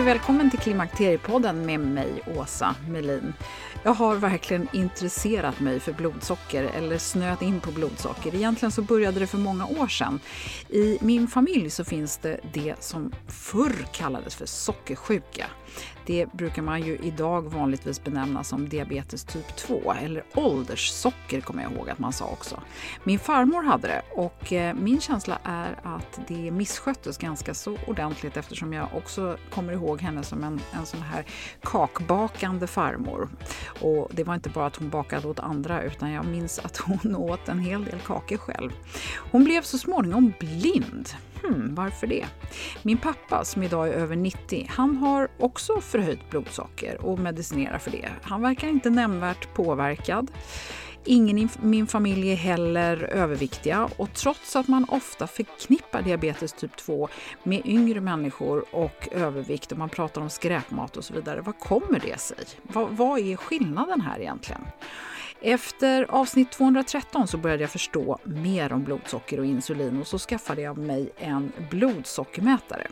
Och välkommen till Klimakteriepodden med mig, Åsa Melin. Jag har verkligen intresserat mig för blodsocker, eller snöat in på blodsocker. Egentligen så började det för många år sedan. I min familj så finns det det som förr kallades för sockersjuka. Det brukar man ju idag vanligtvis benämna som diabetes typ 2 eller ålderssocker kommer jag ihåg att man sa också. Min farmor hade det och eh, min känsla är att det missköttes ganska så ordentligt eftersom jag också kommer ihåg henne som en, en sån här kakbakande farmor. Och det var inte bara att hon bakade åt andra utan jag minns att hon åt en hel del kakor själv. Hon blev så småningom blind. Hmm, varför det? Min pappa som idag är över 90, han har också förhöjt blodsocker och medicinerar för det. Han verkar inte nämnvärt påverkad. Ingen i min familj är heller överviktiga och trots att man ofta förknippar diabetes typ 2 med yngre människor och övervikt och man pratar om skräpmat och så vidare, vad kommer det sig? Vad, vad är skillnaden här egentligen? Efter avsnitt 213 så började jag förstå mer om blodsocker och insulin och så skaffade jag mig en blodsockermätare.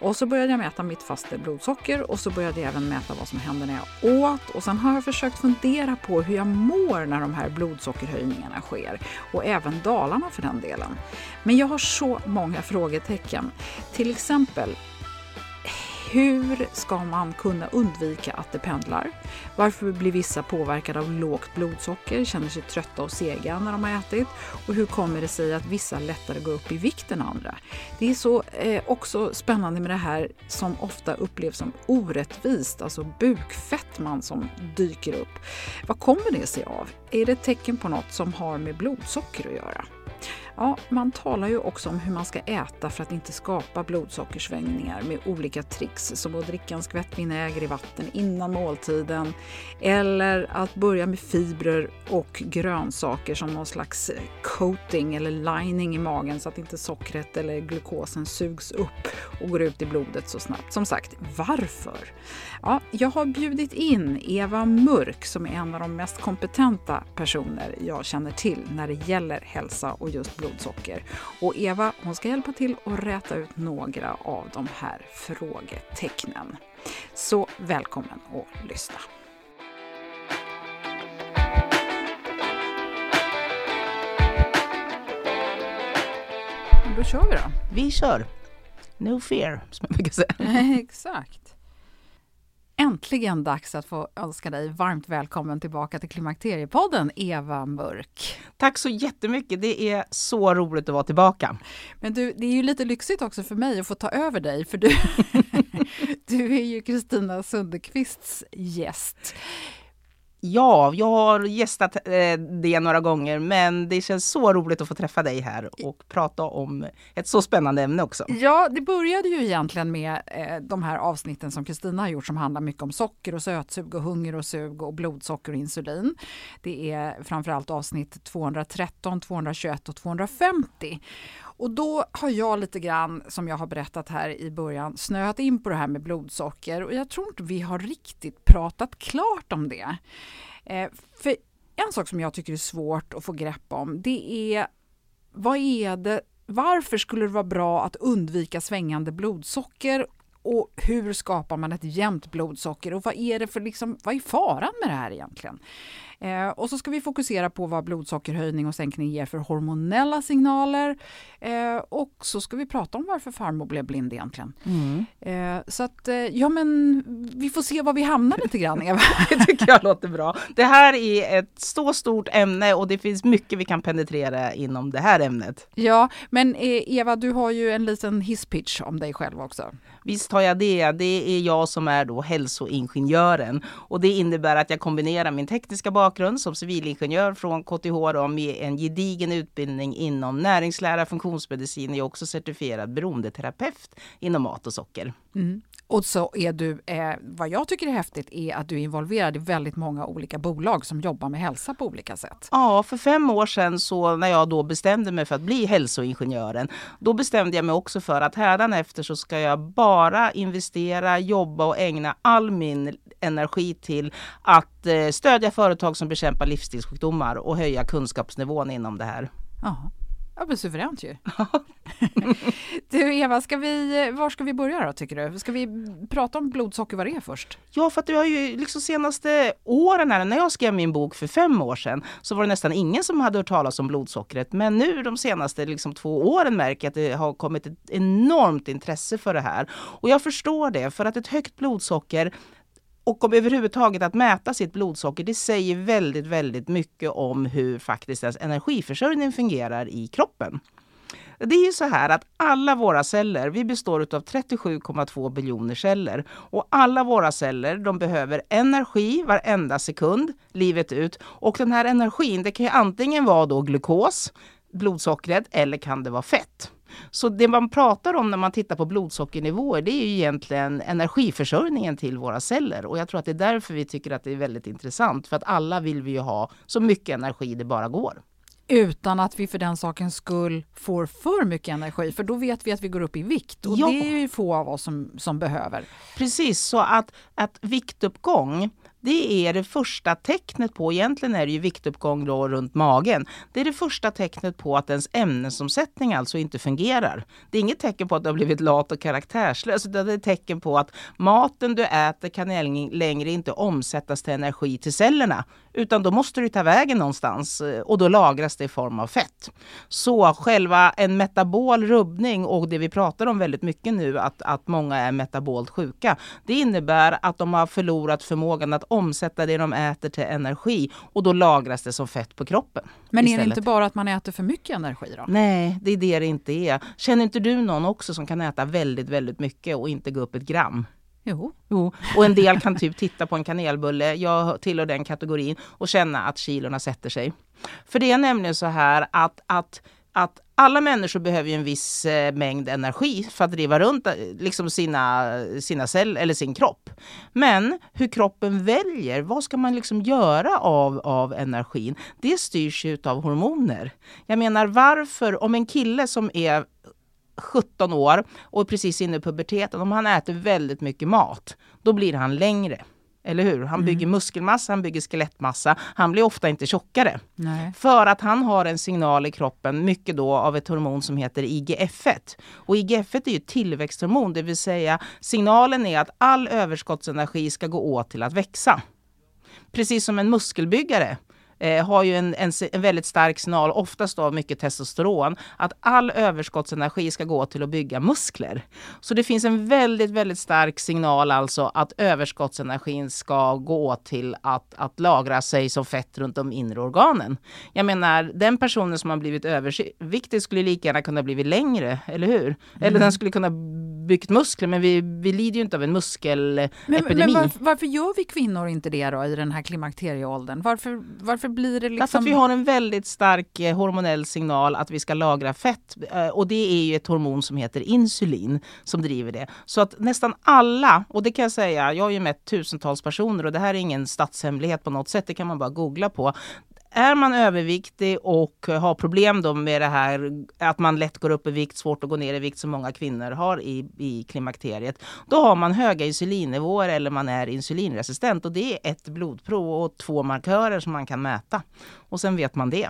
Och så började jag mäta mitt fasta blodsocker och så började jag även mäta vad som hände när jag åt och sen har jag försökt fundera på hur jag mår när de här blodsockerhöjningarna sker och även dalarna för den delen. Men jag har så många frågetecken. Till exempel hur ska man kunna undvika att det pendlar? Varför blir vissa påverkade av lågt blodsocker, känner sig trötta och sega när de har ätit? Och hur kommer det sig att vissa lättare går upp i vikt än andra? Det är så eh, också spännande med det här som ofta upplevs som orättvist, alltså bukfettman som dyker upp. Vad kommer det sig av? Är det ett tecken på något som har med blodsocker att göra? Ja, man talar ju också om hur man ska äta för att inte skapa blodsockersvängningar med olika tricks som att dricka en skvätt vinäger i vatten innan måltiden eller att börja med fibrer och grönsaker som någon slags eh, coating eller lining i magen så att inte sockret eller glukosen sugs upp och går ut i blodet så snabbt. Som sagt, varför? Ja, jag har bjudit in Eva Mörk som är en av de mest kompetenta personer jag känner till när det gäller hälsa och just blodsocker. Och Eva hon ska hjälpa till att räta ut några av de här frågetecknen. Så välkommen att lyssna. Då kör vi då. Vi kör. No fear, som jag brukar säga. Exakt. Äntligen dags att få önska dig varmt välkommen tillbaka till Klimakteriepodden, Eva Mörk. Tack så jättemycket. Det är så roligt att vara tillbaka. Men du, det är ju lite lyxigt också för mig att få ta över dig, för du, du är ju Kristina Sundekvists gäst. Ja, jag har gästat eh, det några gånger, men det känns så roligt att få träffa dig här och prata om ett så spännande ämne också. Ja, det började ju egentligen med eh, de här avsnitten som Kristina har gjort som handlar mycket om socker och sötsug och hunger och sug och blodsocker och insulin. Det är framförallt avsnitt 213, 221 och 250. Och då har jag lite grann, som jag har berättat här i början, snöat in på det här med blodsocker och jag tror inte vi har riktigt pratat klart om det. Eh, för en sak som jag tycker är svårt att få grepp om, det är vad är det, varför skulle det vara bra att undvika svängande blodsocker och hur skapar man ett jämnt blodsocker och vad är det för liksom, vad är faran med det här egentligen? Eh, och så ska vi fokusera på vad blodsockerhöjning och sänkning ger för hormonella signaler. Eh, och så ska vi prata om varför farmor blev blind egentligen. Mm. Eh, så att, eh, ja men vi får se var vi hamnar lite grann Eva. det tycker jag låter bra. Det här är ett så stort ämne och det finns mycket vi kan penetrera inom det här ämnet. Ja, men eh, Eva du har ju en liten hisspitch om dig själv också. Visst har jag det. Det är jag som är då hälsoingenjören och det innebär att jag kombinerar min tekniska bakgrund bakgrund som civilingenjör från KTH då, med en gedigen utbildning inom näringslära, funktionsmedicin. Jag är också certifierad beroendeterapeut inom mat och socker. Mm. Och så är du, eh, vad jag tycker är häftigt är att du är involverad i väldigt många olika bolag som jobbar med hälsa på olika sätt. Ja, för fem år sedan så när jag då bestämde mig för att bli hälsoingenjören, då bestämde jag mig också för att hädanefter så ska jag bara investera, jobba och ägna all min energi till att eh, stödja företag som bekämpar livsstilssjukdomar och höja kunskapsnivån inom det här. Aha. Ja, men suveränt ju. du Eva, ska vi, var ska vi börja då tycker du? Ska vi prata om blodsocker, vad det är först? Ja, för att det har ju liksom senaste åren här, när jag skrev min bok för fem år sedan, så var det nästan ingen som hade hört talas om blodsockret. Men nu de senaste liksom, två åren märker jag att det har kommit ett enormt intresse för det här. Och jag förstår det, för att ett högt blodsocker och om överhuvudtaget att mäta sitt blodsocker, det säger väldigt, väldigt mycket om hur faktiskt ens energiförsörjning fungerar i kroppen. Det är ju så här att alla våra celler, vi består av 37,2 biljoner celler. Och alla våra celler, de behöver energi varenda sekund, livet ut. Och den här energin, det kan ju antingen vara då glukos, blodsockret, eller kan det vara fett. Så det man pratar om när man tittar på blodsockernivåer det är ju egentligen energiförsörjningen till våra celler. Och jag tror att det är därför vi tycker att det är väldigt intressant. För att alla vill vi ju ha så mycket energi det bara går. Utan att vi för den sakens skull får för mycket energi, för då vet vi att vi går upp i vikt och ja. det är ju få av oss som, som behöver. Precis, så att, att viktuppgång det är det första tecknet på, egentligen är det ju viktuppgång då runt magen. Det är det första tecknet på att ens ämnesomsättning alltså inte fungerar. Det är inget tecken på att du har blivit lat och karaktärslös, utan det är ett tecken på att maten du äter kan längre inte omsättas till energi till cellerna. Utan då måste du ta vägen någonstans eh, och då lagras det i form av fett. Så själva en metabol rubbning och det vi pratar om väldigt mycket nu, att, att många är metabolt sjuka. Det innebär att de har förlorat förmågan att omsätta det de äter till energi och då lagras det som fett på kroppen. Men istället. är det inte bara att man äter för mycket energi då? Nej, det är det det inte är. Känner inte du någon också som kan äta väldigt, väldigt mycket och inte gå upp ett gram? Jo. jo. Och en del kan typ titta på en kanelbulle, jag tillhör den kategorin, och känna att kilorna sätter sig. För det är nämligen så här att, att att alla människor behöver ju en viss eh, mängd energi för att driva runt eh, liksom sina, sina celler eller sin kropp. Men hur kroppen väljer, vad ska man liksom göra av, av energin? Det styrs ju av hormoner. Jag menar varför, om en kille som är 17 år och är precis inne i puberteten, om han äter väldigt mycket mat, då blir han längre. Eller hur? Han mm. bygger muskelmassa, han bygger skelettmassa. Han blir ofta inte tjockare. Nej. För att han har en signal i kroppen, mycket då av ett hormon som heter IGF-1. Och IGF-1 är ju tillväxthormon, det vill säga signalen är att all överskottsenergi ska gå åt till att växa. Precis som en muskelbyggare eh, har ju en, en, en, väldigt stark signal, oftast av mycket testosteron, att all överskottsenergi ska gå till att bygga muskler. Så det finns en väldigt, väldigt stark signal alltså att överskottsenergin ska gå till att, att lagra sig som fett runt de inre organen. Jag menar, den personen som har blivit överviktig skulle lika gärna kunna blivit längre, eller hur? Mm. Eller den skulle kunna byggt muskler men vi, vi lider ju inte av en muskelepidemi. Men, men varför, varför, gör vi kvinnor inte det då i den här klimakterieåldern? Varför, varför blir det liksom... Därför att vi har en väldigt stark eh, hormonell signal att vi ska lagra fett eh, och det är ju ett hormon som heter insulin som driver det. Så att nästan alla, och det kan jag säga, jag har ju mätt tusentals personer och det här är ingen statshemlighet på något sätt, det kan man bara googla på är man överviktig och har problem då med det här att man lätt går upp i vikt, svårt att gå ner i vikt som många kvinnor har i, i klimakteriet. Då har man höga insulinnivåer eller man är insulinresistent och det är ett blodprov och två markörer som man kan mäta. Och sen vet man det.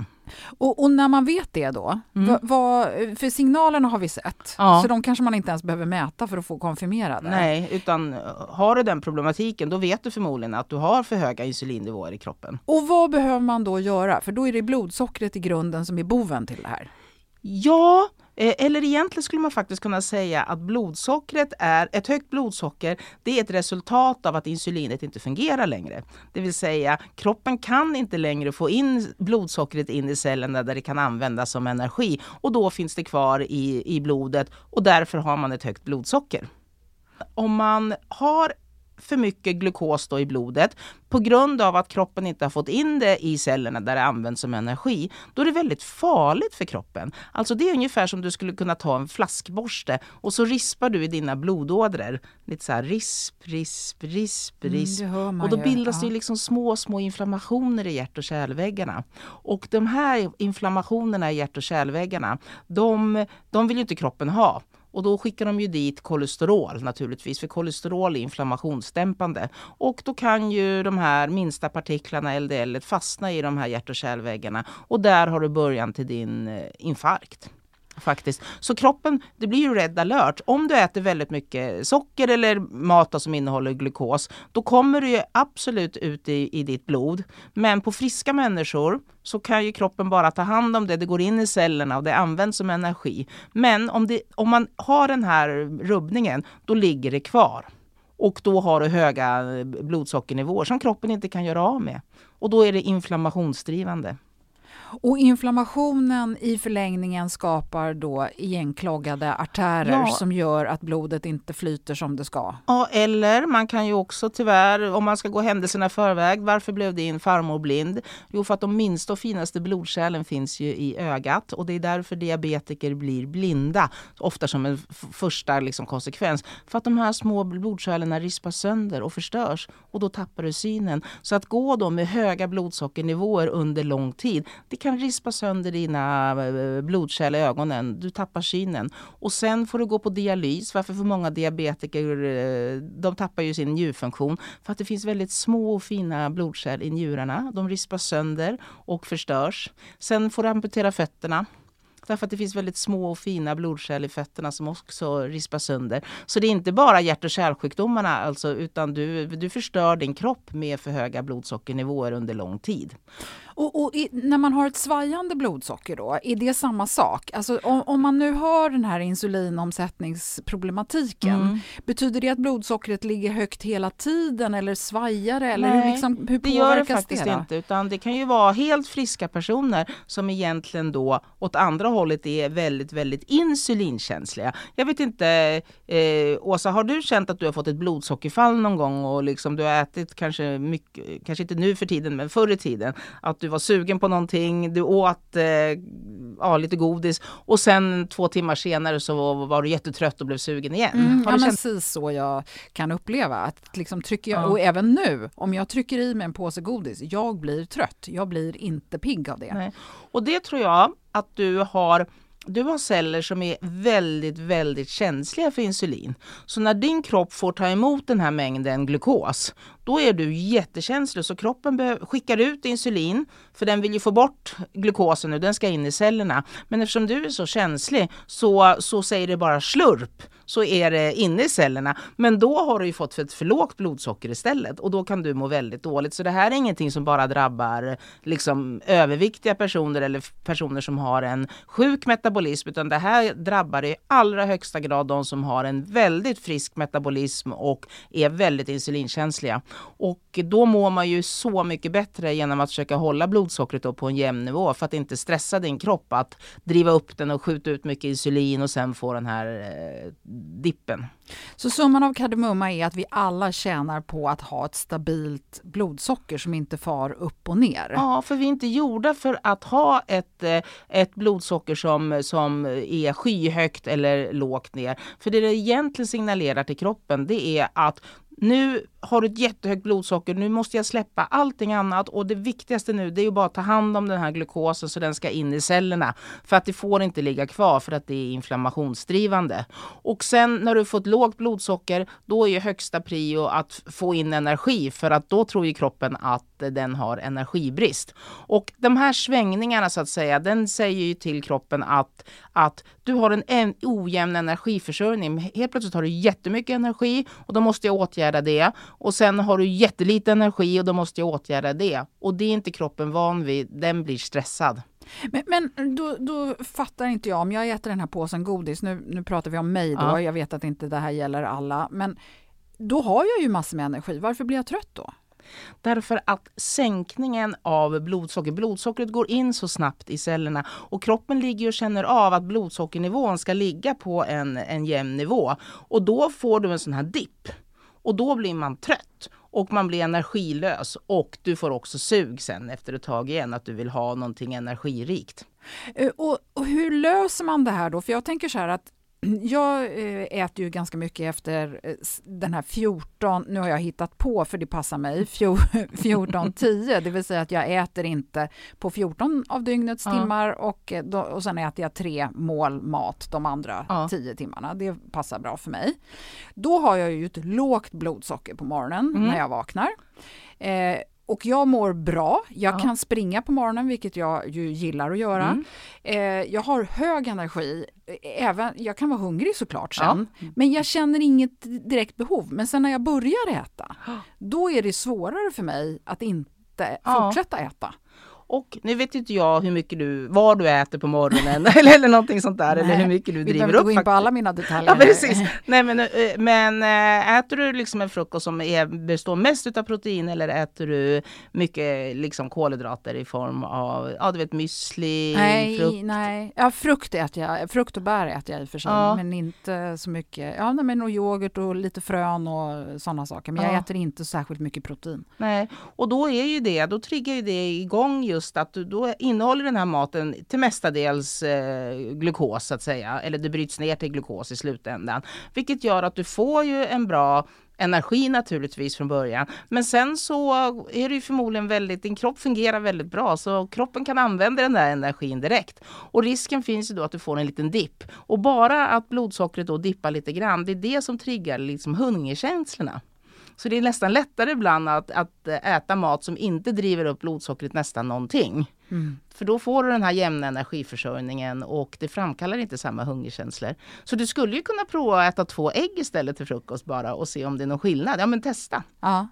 Och, och när man vet det då, mm. vad, för signalerna har vi sett, ja. så de kanske man inte ens behöver mäta för att få konfirmerade? Nej, utan eh, har du den problematiken då vet du förmodligen att du har för höga insulinnivåer i kroppen. Och vad behöver man då göra? För då är det blodsockret i grunden som är boven till det här. Ja, eh, eller egentligen skulle man faktiskt kunna säga att blodsockret är, ett högt blodsocker, det är ett resultat av att insulinet inte fungerar längre. Det vill säga kroppen kan inte längre få in blodsockret in i cellerna där det kan användas som energi och då finns det kvar i, i blodet och därför har man ett högt blodsocker. Om man har för mycket glukos då i blodet på grund av att kroppen inte har fått in det i cellerna där det används som energi, då är det väldigt farligt för kroppen. Alltså det är ungefär som du skulle kunna ta en flaskborste och så rispar du i dina blodådror. Lite så här risp, risp, risp, mm, risp. Mm, och då bildas ja. det liksom små, små inflammationer i hjärt och kärlväggarna. Och de här inflammationerna i hjärt och kärlväggarna, de, de vill ju inte kroppen ha. Och då skickar de ju dit kolesterol naturligtvis, för kolesterol är inflammationsdämpande. Och då kan ju de här minsta partiklarna, LDL, fastna i de här hjärt och kärlväggarna. Och där har du början till din eh, infarkt. Faktiskt. Så kroppen, det blir ju red alert. Om du äter väldigt mycket socker eller mat som innehåller glukos, då kommer det ju absolut ut i, i ditt blod. Men på friska människor så kan ju kroppen bara ta hand om det, det går in i cellerna och det används som energi. Men om, det, om man har den här rubbningen, då ligger det kvar. Och då har du höga blodsockernivåer som kroppen inte kan göra av med. Och då är det inflammationsdrivande. Och inflammationen i förlängningen skapar då igenkloggade artärer ja. som gör att blodet inte flyter som det ska. Ja, eller man kan ju också tyvärr, om man ska gå händelserna i förväg, varför blev din farmor blind? Jo, för att de minsta och finaste blodkärlen finns ju i ögat och det är därför diabetiker blir blinda, ofta som en första liksom, konsekvens. För att de här små blodkärlen rispas sönder och förstörs och då tappar du synen. Så att gå då med höga blodsockernivåer under lång tid, det kan rispa sönder dina eh, blodkärl i ögonen. Du tappar synen. Och sen får du gå på dialys. Varför får många diabetiker, eh, de tappar ju sin njurfunktion. För att det finns väldigt små och fina blodkärl i njurarna. De rispas sönder och förstörs. Sen får du amputera fötterna. Därför att det finns väldigt små och fina blodkärl i fötterna som också rispas sönder. Så det är inte bara hjärt och kärlsjukdomarna alltså, utan du, du förstör din kropp med för höga blodsockernivåer under lång tid. Och, och i, när man har ett svajande blodsocker då, är det samma sak? Alltså om, om man nu har den här insulinomsättningsproblematiken, mm. betyder det att blodsockret ligger högt hela tiden eller svajar eller Nej, hur, liksom, hur det gör det faktiskt det inte. Utan det kan ju vara helt friska personer som egentligen då åt andra hållet är väldigt, väldigt insulinkänsliga. Jag vet inte, eh, Åsa, har du känt att du har fått ett blodsockerfall någon gång och liksom du har ätit kanske mycket, kanske inte nu för tiden, men förr i tiden, att du var sugen på någonting, du åt eh, ja, lite godis och sen två timmar senare så var du jättetrött och blev sugen igen. Mm, ja, känt... precis så jag kan uppleva. Att liksom trycker jag, ja. Och även nu, om jag trycker i mig en påse godis, jag blir trött. Jag blir inte pigg av det. Nej. Och det tror jag att du har du har celler som är väldigt, väldigt känsliga för insulin. Så när din kropp får ta emot den här mängden glukos, då är du jättekänslig så kroppen skickar ut insulin för den vill ju få bort glukosen nu, den ska in i cellerna. Men eftersom du är så känslig så, så säger det bara slurp så är det inne i cellerna. Men då har du ju fått för ett för lågt blodsocker istället och då kan du må väldigt dåligt. Så det här är ingenting som bara drabbar liksom överviktiga personer eller personer som har en sjuk metabolism utan det här drabbar i allra högsta grad de som har en väldigt frisk metabolism och är väldigt insulinkänsliga. Och då mår man ju så mycket bättre genom att försöka hålla blodsockret på en jämn nivå för att inte stressa din kropp att driva upp den och skjuta ut mycket insulin och sen få den här eh, dippen. Så summan av kardemumma är att vi alla tjänar på att ha ett stabilt blodsocker som inte far upp och ner? Ja, för vi är inte gjorda för att ha ett, eh, ett blodsocker som, som är skyhögt eller lågt ner. För det det egentligen signalerar till kroppen det är att nu har du ett jättehögt blodsocker, nu måste jag släppa allting annat och det viktigaste nu det är ju bara att ta hand om den här glukosen så den ska in i cellerna. För att det får inte ligga kvar för att det är inflammationsdrivande. Och sen när du fått lågt blodsocker, då är ju högsta prio att få in energi för att då tror ju kroppen att den har energibrist. Och de här svängningarna så att säga, den säger ju till kroppen att, att du har en ojämn energiförsörjning. Helt plötsligt har du jättemycket energi och då måste jag åtgärda det. Och sen har du jättelite energi och då måste jag åtgärda det. Och det är inte kroppen van vid, den blir stressad. Men, men då, då, fattar inte jag, om jag äter den här påsen godis, nu, nu pratar vi om mig då, ja. jag vet att inte det här gäller alla, men då har jag ju massor med energi, varför blir jag trött då? Därför att sänkningen av blodsocker, blodsockret går in så snabbt i cellerna och kroppen ligger och känner av att blodsockernivån ska ligga på en, en jämn nivå. Och då får du en sån här dipp. Och då blir man trött och man blir energilös och du får också sug sen efter ett tag igen att du vill ha någonting energirikt. Eh, och, och hur löser man det här då? För jag tänker så här att jag eh, äter ju ganska mycket efter eh, den här 14, nu har jag hittat på för det passar mig, 14-10, det vill säga att jag äter inte på 14 av dygnets ja. timmar och, eh, då, och sen äter jag tre mål mat de andra ja. 10 timmarna. Det passar bra för mig. Då har jag ju ett lågt blodsocker på morgonen mm. när jag vaknar. Eh, och jag mår bra. Jag ja. kan springa på morgonen, vilket jag ju gillar att göra. Mm. Eh, jag har hög energi. Även, jag kan vara hungrig såklart sen, ja. men jag känner inget direkt behov. Men sen när jag börjar äta, då är det svårare för mig att inte fortsätta äta. Och nu vet inte jag hur mycket du, vad du äter på morgonen eller, eller någonting sånt där. Nej, eller hur mycket du driver upp. Vi behöver gå in på alla mina detaljer. Ja, precis. Nej, men, eh, men eh, äter du liksom en frukost som är, består mest av protein eller äter du mycket liksom kolhydrater i form av, ja du vet müsli, nej, frukt? Nej, ja frukt äter jag. Frukt och bär äter jag i och för sig, ja. men inte så mycket. Ja, men och yoghurt och lite frön och sådana saker. Men jag äter inte särskilt mycket protein. Nej, och då är ju det, då triggar ju det igång just att då innehåller den här maten till mestadels eh, glukos så att säga, eller det bryts ner till glukos i slutändan. Vilket gör att du får ju en bra energi naturligtvis från början. Men sen så är det ju förmodligen väldigt, din kropp fungerar väldigt bra så kroppen kan använda den där energin direkt. Och risken finns ju då att du får en liten dipp. Och bara att blodsockret då dippar lite grann, det är det som triggar liksom hungerkänslorna. Så det är nästan lättare ibland att, att eh, äta mat som inte driver upp blodsockret nästan någonting. Mm. För då får du den här jämna energiförsörjningen och det framkallar inte samma hungerkänslor. Så du skulle ju kunna prova att äta två ägg istället till frukost bara och se om det är någon skillnad. Ja men testa! Ja.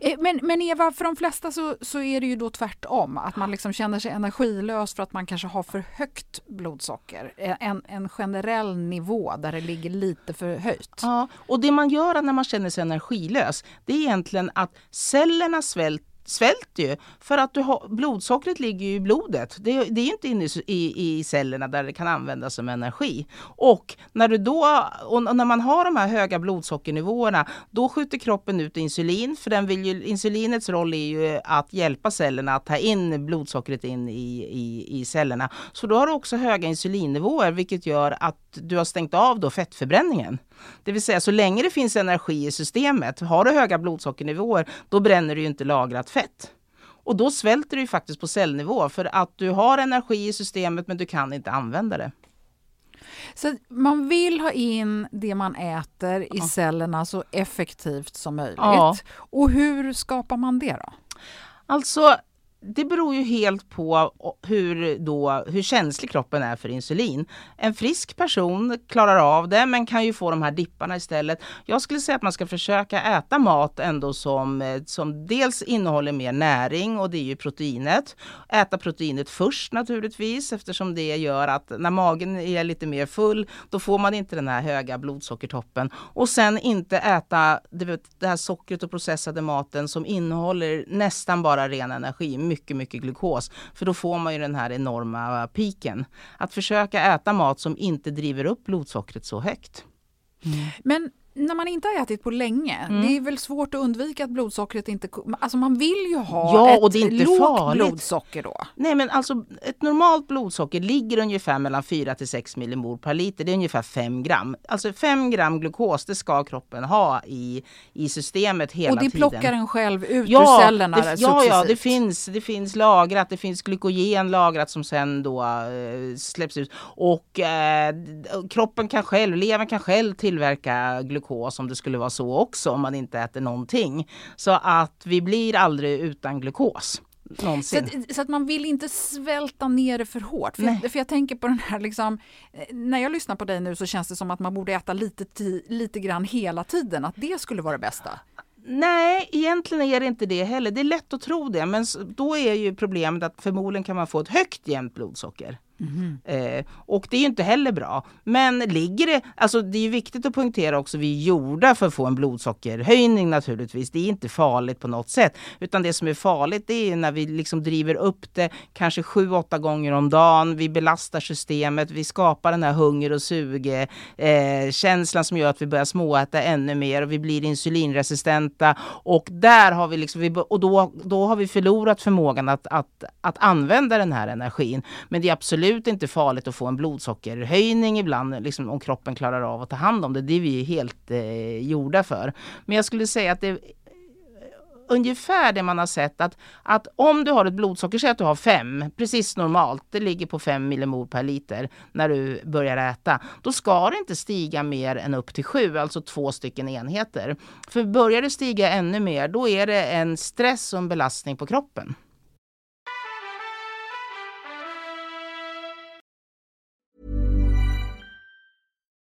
Eh, men, men Eva, för de flesta så, så är det ju då tvärtom. Att man liksom känner sig energilös för att man kanske har för högt blodsocker. Eh, en, en generell nivå där det ligger lite för högt. Ja, och det man gör när man känner sig energilös det är egentligen att cellerna svälter svälter ju. För att du har, blodsockret ligger ju i blodet. Det, det är inte inne i, i, cellerna där det kan användas som energi. Och när, du då, och när man har de här höga blodsockernivåerna, då skjuter kroppen ut insulin. För den vill ju, insulinets roll är ju att hjälpa cellerna att ta in blodsockret in i, i, i cellerna. Så då har du också höga insulinnivåer, vilket gör att du har stängt av då fettförbränningen. Det vill säga så länge det finns energi i systemet, har du höga blodsockernivåer, då bränner du inte lagrat fett. Och då svälter du faktiskt på cellnivå för att du har energi i systemet men du kan inte använda det. Så man vill ha in det man äter i ja. cellerna så effektivt som möjligt. Ja. Och hur skapar man det då? Alltså det beror ju helt på hur, då, hur känslig kroppen är för insulin. En frisk person klarar av det men kan ju få de här dipparna istället. Jag skulle säga att man ska försöka äta mat ändå som, eh, som dels innehåller mer näring och det är ju proteinet. Äta proteinet först naturligtvis eftersom det gör att när magen är lite mer full då får man inte den här höga blodsockertoppen. Och sen inte äta det, det här sockret och processade maten som innehåller nästan bara ren energi mycket, mycket glukos. För då får man ju den här enorma piken. Att försöka äta mat som inte driver upp blodsockret så högt. Mm. Men när man inte har ätit på länge, mm. det är väl svårt att undvika att blodsockret inte... Alltså man vill ju ha ja, och det är inte lågt farligt. blodsocker då. Nej men alltså ett normalt blodsocker ligger ungefär mellan 4 till 6 millimol per liter. Det är ungefär 5 gram. Alltså 5 gram glukos det ska kroppen ha i, i systemet hela tiden. Och det tiden. plockar den själv ut ja, ur cellerna? Det, ja, ja det, finns, det finns lagrat. Det finns glykogen lagrat som sen då äh, släpps ut. Och äh, kroppen kan själv, levern kan själv tillverka glukos glukos om det skulle vara så också om man inte äter någonting. Så att vi blir aldrig utan glukos. Så att, så att, man vill inte svälta ner det för hårt. För, jag, för jag tänker på den här liksom, eh, när jag lyssnar på dig nu så känns det som att man borde äta lite, lite grann hela tiden, att det skulle vara det bästa. Nej, egentligen är det inte det heller. Det är lätt att tro det, men då är ju problemet att förmodligen kan man få ett högt jämnt blodsocker. Mm. Eh, och det är ju inte heller bra. Men ligger det, alltså det är viktigt att poängtera också, vi är gjorda för att få en blodsockerhöjning naturligtvis. Det är inte farligt på något sätt. Utan det som är farligt det är när vi liksom driver upp det kanske sju, åtta gånger om dagen. Vi belastar systemet, vi skapar den här hunger och suge eh, känslan som gör att vi börjar småäta ännu mer och vi blir insulinresistenta. Och där har vi liksom, och då, då har vi förlorat förmågan att, att, att använda den här energin. Men det är absolut absolut inte farligt att få en blodsockerhöjning ibland, liksom, om kroppen klarar av att ta hand om det. Det är vi helt eh, gjorda för. Men jag skulle säga att det är ungefär det man har sett att, att om du har ett blodsocker, säg att du har 5, precis normalt, det ligger på 5 millimol per liter när du börjar äta, då ska det inte stiga mer än upp till 7, alltså två stycken enheter. För börjar det stiga ännu mer, då är det en stress och en belastning på kroppen.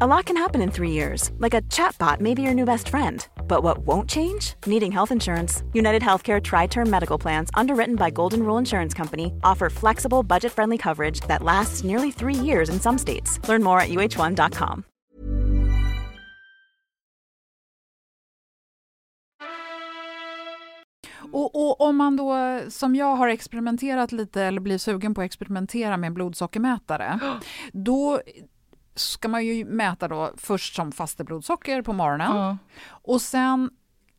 A lot can happen in 3 years. Like a chatbot may be your new best friend but what won't change? Needing health insurance. United Healthcare Tri Term Medical Plans, underwritten by Golden Rule Insurance Company, offer flexible, budget friendly coverage that lasts nearly three years in some states. Learn more at uh1.com. Och, och, om man då, som jag har experimenterat lite eller blir sugen på att experimentera med blodsockermätare, då ska man ju mäta då först som faste blodsocker på morgonen mm. och sen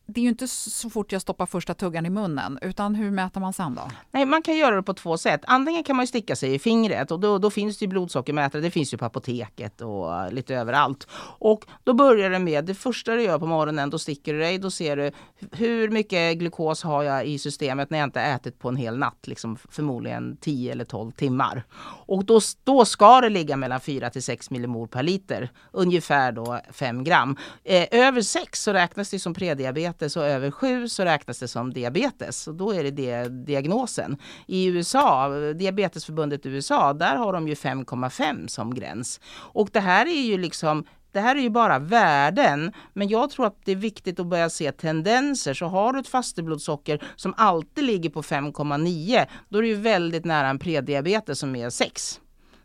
det är ju inte så fort jag stoppar första tuggan i munnen, utan hur mäter man sen då? Nej, man kan göra det på två sätt. Antingen kan man sticka sig i fingret och då, då finns det blodsockermätare. Det finns ju på apoteket och eh, lite överallt. Och då börjar det med, det första du gör på morgonen, då sticker du dig. Då ser du hur mycket glukos har jag i systemet när jag inte ätit på en hel natt, liksom förmodligen 10 eller 12 timmar. Och då, då ska det ligga mellan 4 till 6 millimol per liter, ungefär då 5 gram. Eh, över 6 så räknas det som prediabetes diabetes och över 7 så räknas det som diabetes och då är det, det diagnosen. I USA, Diabetesförbundet i USA, där har de ju 5,5 som gräns. Och det här är ju liksom det här är ju bara värden, men jag tror att det är viktigt att börja se tendenser. Så har du ett fasteblodsocker som alltid ligger på 5,9, då är det ju väldigt nära en prediabetes som är 6.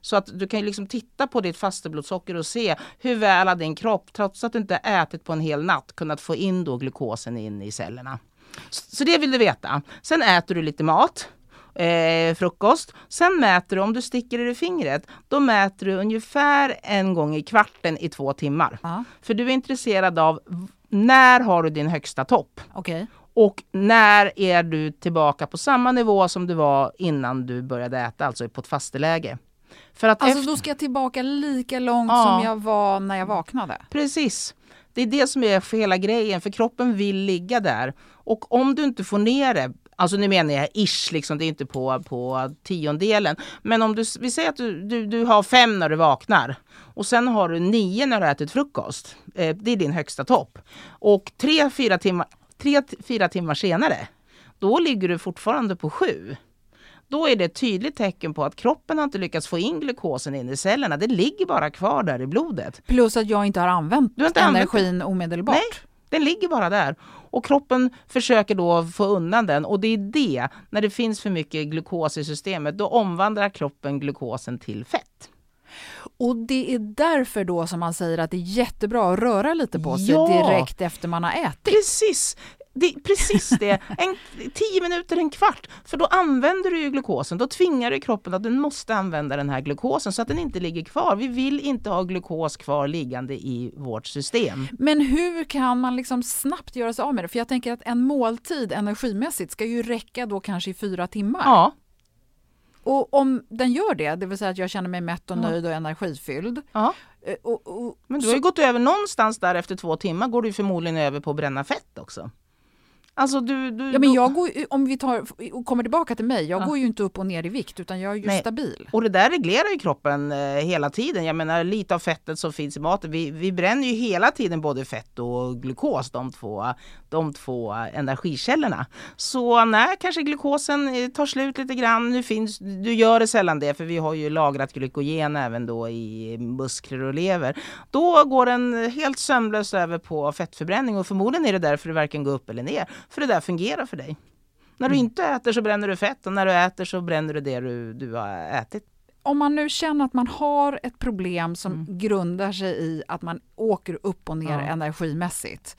Så att du kan liksom titta på ditt fasteblodsocker och se hur väl har din kropp, trots att du inte ätit på en hel natt, kunnat få in då glukosen in i cellerna. Så det vill du veta. Sen äter du lite mat. Eh, frukost. Sen mäter du, om du sticker i fingret, då mäter du ungefär en gång i kvarten i två timmar. Ja. För du är intresserad av när har du din högsta topp? Okej. Och när är du tillbaka på samma nivå som du var innan du började äta, alltså på ett fasteläge? För att Alltså efter- då ska jag tillbaka lika långt Ja. som jag var när jag vaknade? Precis. Det är det som är för hela grejen, för kroppen vill ligga där. Och om du inte får ner det, alltså nu menar jag ish, liksom, det är inte på, på tiondelen. Men om du, vi säger att du, du, du har fem när du vaknar och sen har du nio när du har ätit frukost. Eh, det är din högsta topp. Och tre, fyra timmar, tre, fyra timmar senare, då ligger du fortfarande på sju. Då är det ett tydligt tecken på att kroppen har inte lyckats få in glukosen in i cellerna. Det ligger bara kvar där i blodet. Plus att jag inte har använt Du har inte använt energin omedelbart. Nej, den ligger bara där. Och kroppen försöker då få undan den. Och det är det, när det finns för mycket glukos i systemet, då omvandlar kroppen glukosen till fett. Och det är därför då som man säger att det är jättebra att röra lite på sig Ja. direkt efter man har ätit. Precis! Det är precis det. En, tio minuter, en kvart. För då använder du ju glukosen. Då tvingar du kroppen att den måste använda den här glukosen så att den inte ligger kvar. Vi vill inte ha glukos kvar liggande i vårt system. Men hur kan man liksom snabbt göra sig av med det? För jag tänker att en måltid energimässigt ska ju räcka då kanske i fyra timmar. Ja, Och om den gör det, det vill säga att jag känner mig mätt och nöjd och energifylld. ja. eh, Och, och, Men du så- har ju gått över någonstans där efter två timmar går du förmodligen över på att bränna fett också. Alltså du... du Ja, men jag går, om vi tar, kommer tillbaka till mig, jag Ja. går ju inte upp och ner i vikt utan jag är ju Nej. stabil. Och det där reglerar ju kroppen eh, hela tiden. Jag menar lite av fettet som finns i maten. Vi, vi bränner ju hela tiden både fett och glukos, de två, de två energikällorna. Så när kanske glukosen eh, tar slut lite grann, nu finns, du gör det sällan det för vi har ju lagrat glykogen även då i muskler och lever. Då går den helt sömlöst över på fettförbränning och förmodligen är det därför det varken går upp eller ner. För det där fungerar för dig. När du inte äter så bränner du fett och när du äter så bränner du det du, du har ätit. Om man nu känner att man har ett problem som Mm. grundar sig i att man åker upp och ner Ja. energimässigt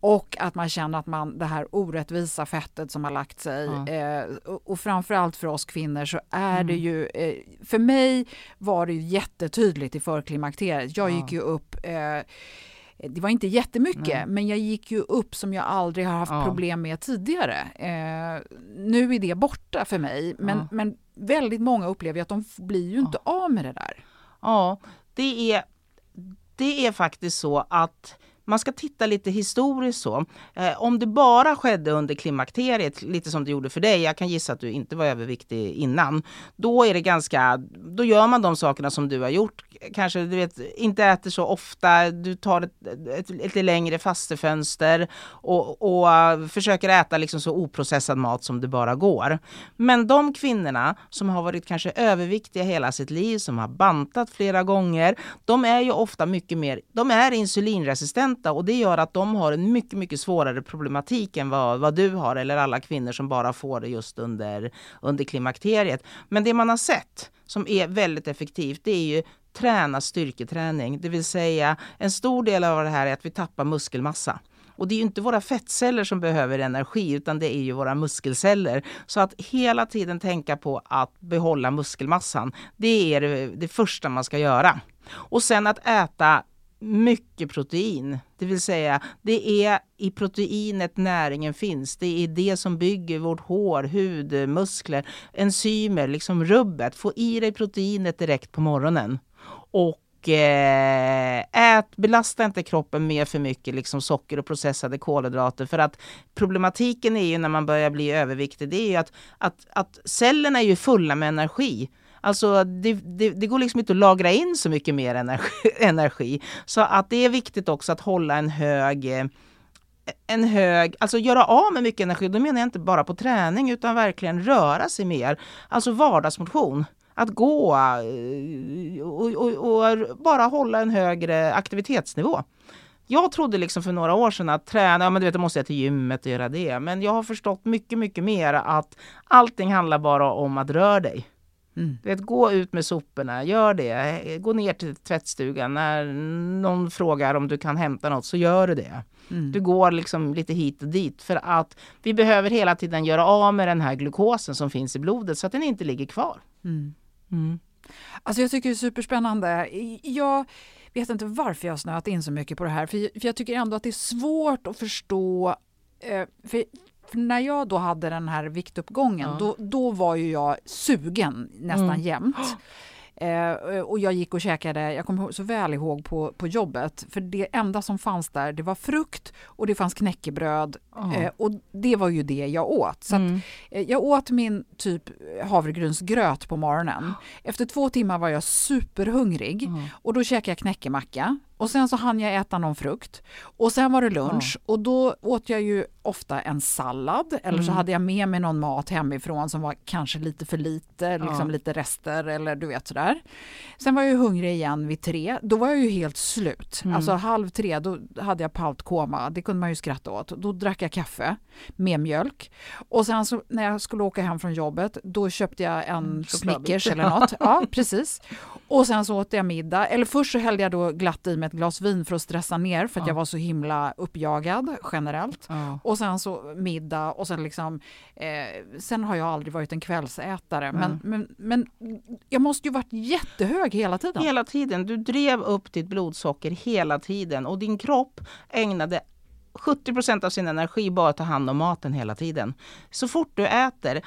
och att man känner att man det här orättvisa fettet som har lagt sig Ja. eh, och, och framförallt för oss kvinnor så är det Mm. ju eh, för mig var det ju jättetydligt i förklimakteriet. Jag Ja. gick ju upp eh, det var inte jättemycket, Nej. men jag gick ju upp som jag aldrig har haft Ja. problem med tidigare. Eh, nu är det borta för mig, men, Ja. men väldigt många upplever att de blir ju inte av med det där. Ja, det är, det är faktiskt så att man ska titta lite historiskt så. Eh, om det bara skedde under klimakteriet, lite som det gjorde för dig, jag kan gissa att du inte var överviktig innan, då är det ganska, då gör man de sakerna som du har gjort. Kanske du vet, inte äter så ofta, du tar ett, ett, ett lite längre fastefönster och, och uh, försöker äta liksom så oprocessad mat som det bara går. Men de kvinnorna som har varit kanske överviktiga hela sitt liv, som har bantat flera gånger, de är ju ofta mycket mer, de är insulinresistenta och det gör att de har en mycket, mycket svårare problematik än vad, vad du har eller alla kvinnor som bara får det just under, under klimakteriet. Men det man har sett som är väldigt effektivt, det är ju träna styrketräning, det vill säga en stor del av det här är att vi tappar muskelmassa. Och det är ju inte våra fettceller som behöver energi utan det är ju våra muskelceller. Så att hela tiden tänka på att behålla muskelmassan, det är det, det första man ska göra. Och sen att äta mycket protein, det vill säga det är i proteinet näringen finns. Det är det som bygger vårt hår, hud, muskler, enzymer, liksom rubbet. Få i dig proteinet direkt på morgonen. Och eh, ät, belasta inte kroppen med för mycket liksom socker och processade kolhydrater. För att problematiken är ju när man börjar bli överviktig, det är ju att, att, att cellerna är ju fulla med energi. Alltså det, det, det går liksom inte att lagra in så mycket mer energi. energi. Så att det är viktigt också att hålla en hög eh, en hög, alltså göra av med mycket energi, då menar jag inte bara på träning utan verkligen röra sig mer. Alltså vardagsmotion. att gå eh, och, och, och bara hålla en högre aktivitetsnivå. Jag trodde liksom för några år sedan att träna, ja men du vet, då måste jag till gymmet och göra det. Men jag har förstått mycket, mycket mer att allting handlar bara om att röra dig. Mm. vet, gå ut med soporna, gör det. Gå ner till tvättstugan. När någon frågar om du kan hämta något så gör du det. Mm. Du går liksom lite hit och dit för att vi behöver hela tiden göra av med den här glukosen som finns i blodet så att den inte ligger kvar. Mm. Mm. Alltså jag tycker det är superspännande. Jag vet inte varför jag har snöat in så mycket på det här för, för jag tycker ändå att det är svårt att förstå eh, för, för när jag då hade den här viktuppgången, ja. då, då var ju jag sugen nästan mm. jämt. Eh, och jag gick och käkade, jag kommer så väl ihåg på, på jobbet, för det enda som fanns där det var frukt och det fanns knäckebröd oh. eh, och det var ju det jag åt. Så mm. att, eh, jag åt min typ havregrynsgröt på morgonen. Efter två timmar var jag superhungrig mm. och då käkade jag knäckemacka och sen så hann jag äta någon frukt och sen var det lunch ja. och då åt jag ju ofta en sallad eller så mm. hade jag med mig någon mat hemifrån som var kanske lite för lite, liksom ja. lite rester eller du vet sådär. Sen var jag hungrig igen vid tre, då var jag ju helt slut. Mm. Alltså halv tre, då hade jag pautkoma, det kunde man ju skratta åt. Då drack jag kaffe med mjölk och sen så när jag skulle åka hem från jobbet, då köpte jag en mm, Snickers eller något. Ja, precis. Och sen så åt jag middag, eller först så hällde jag då glatt i mig ett glas vin för att stressa ner för att ja. jag var så himla uppjagad generellt. Ja. Och sen så middag och sen liksom, eh, sen har jag aldrig varit en kvällsätare mm. men, men, men jag måste ju varit jättehög hela tiden. Hela tiden, du drev upp ditt blodsocker hela tiden och din kropp ägnade 70% av sin energi bara att ta hand om maten hela tiden. Så fort du äter,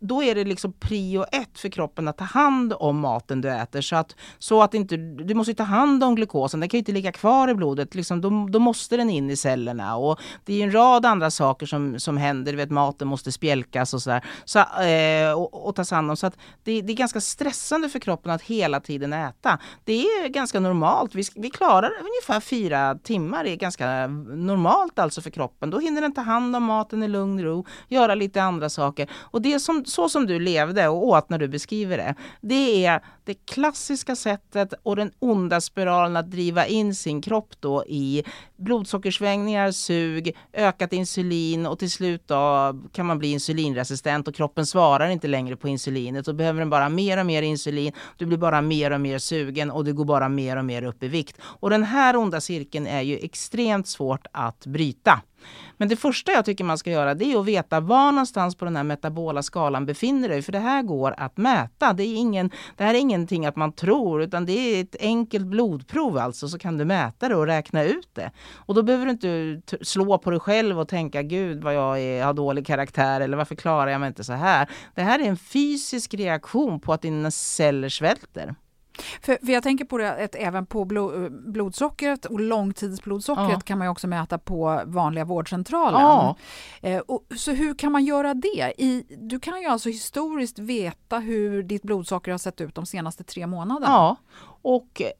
då är det liksom prio ett för kroppen att ta hand om maten du äter. Så att, så att inte, du måste ta hand om glukosen, den kan ju inte ligga kvar i blodet. Liksom, då, då måste den in i cellerna. Och det är en rad andra saker som, som händer. Du vet, maten måste spjälkas och sådär. Så, eh, och, och tas hand om. Så att det, det, är ganska stressande för kroppen att hela tiden äta. Det är ganska normalt. Vi, vi klarar ungefär fyra timmar, det är ganska normalt vitalt alltså för kroppen. Då hinner den ta hand om maten i lugn och ro, göra lite andra saker. Och det som, så som du levde och åt när du beskriver det, det är det klassiska sättet och den onda spiralen att driva in sin kropp då i blodsockersvängningar, sug, ökat insulin och till slut då kan man bli insulinresistent och kroppen svarar inte längre på insulinet. Då behöver den bara mer och mer insulin. Du blir bara mer och mer sugen och du går bara mer och mer upp i vikt. Och den här onda cirkeln är ju extremt svårt att bryta. Men det första jag tycker man ska göra det är att veta var någonstans på den här metabola skalan befinner dig. För det här går att mäta. Det, är ingen, det här är ingenting att man tror utan det är ett enkelt blodprov alltså så kan du mäta det och räkna ut det. Och då behöver du inte slå på dig själv och tänka gud vad jag är, har dålig karaktär eller varför klarar jag mig inte så här. Det här är en fysisk reaktion på att dina celler svälter. För, för jag tänker på det att även på blod, blodsockret och långtidsblodsockret ja. kan man också mäta på vanliga vårdcentralen. Ja. Eh, och, så hur kan man göra det? I, du kan ju alltså historiskt veta hur ditt blodsocker har sett ut de senaste tre månaderna. Ja, och eh,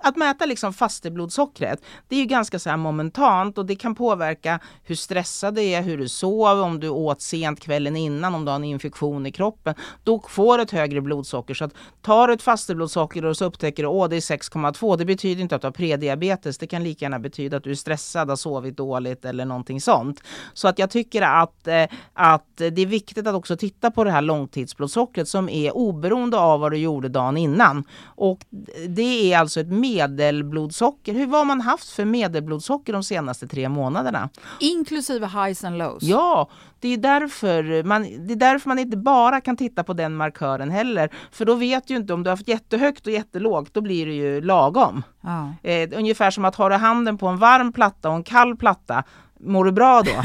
att mäta liksom fasteblodsockret, det är ju ganska så här momentant och det kan påverka hur stressad du är, hur du sov, om du åt sent kvällen innan, om du har en infektion i kroppen. Då får du ett högre blodsocker. Så att tar du ett fasteblodsocker och så upptäcker du att det är 6,2, det betyder inte att du har prediabetes. Det kan lika gärna betyda att du är stressad, har sovit dåligt eller någonting sånt. Så att jag tycker att, eh, att det är viktigt att också titta på det här långtidsblodsockret som är oberoende av vad du gjorde dagen innan. Och eh, det är alltså ett medelblodsocker. Hur har man haft för medelblodsocker de senaste tre månaderna? Inklusive highs and lows? Ja, det är, därför man, det är därför man inte bara kan titta på den markören heller. För då vet du inte om du har haft jättehögt och jättelågt, då blir det ju lagom. Ja. Eh, ungefär som att har du handen på en varm platta och en kall platta, Mår du bra då?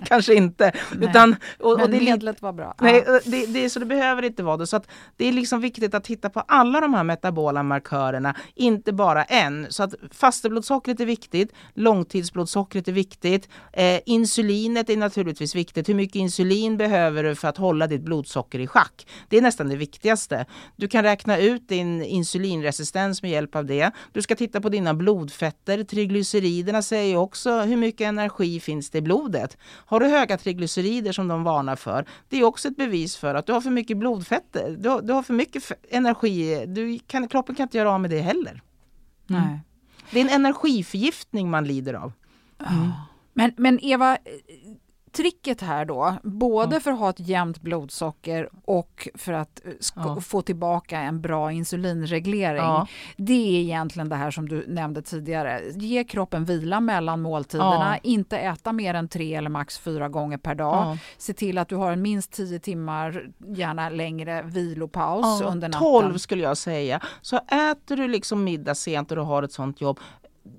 Kanske inte. Nej. Utan, och, Men det medlet var bra. Nej, det, det, så det behöver inte vara det. Så att det är liksom viktigt att titta på alla de här metabola markörerna, inte bara en. Så att fasteblodsockret är viktigt, långtidsblodsockret är viktigt, eh, insulinet är naturligtvis viktigt. Hur mycket insulin behöver du för att hålla ditt blodsocker i schack? Det är nästan det viktigaste. Du kan räkna ut din insulinresistens med hjälp av det. Du ska titta på dina blodfetter. Triglyceriderna säger också hur mycket energi finns det i blodet. Har du höga triglycerider som de varnar för, det är också ett bevis för att du har för mycket blodfetter. Du har, du har för mycket energi, du kan, kroppen kan inte göra av med det heller. Nej. Det är en energiförgiftning man lider av. Mm. Men, men Eva, tricket här då, både ja. för att ha ett jämnt blodsocker och för att eh, ja. få tillbaka en bra insulinreglering. Ja. Det är egentligen det här som du nämnde tidigare. Ge kroppen vila mellan måltiderna, inte äta mer än tre eller max fyra gånger per dag. Se till att du har en minst tio timmar, gärna längre, vilopaus under natten. 12 skulle jag säga. Så äter du liksom middag sent och du har ett sånt jobb,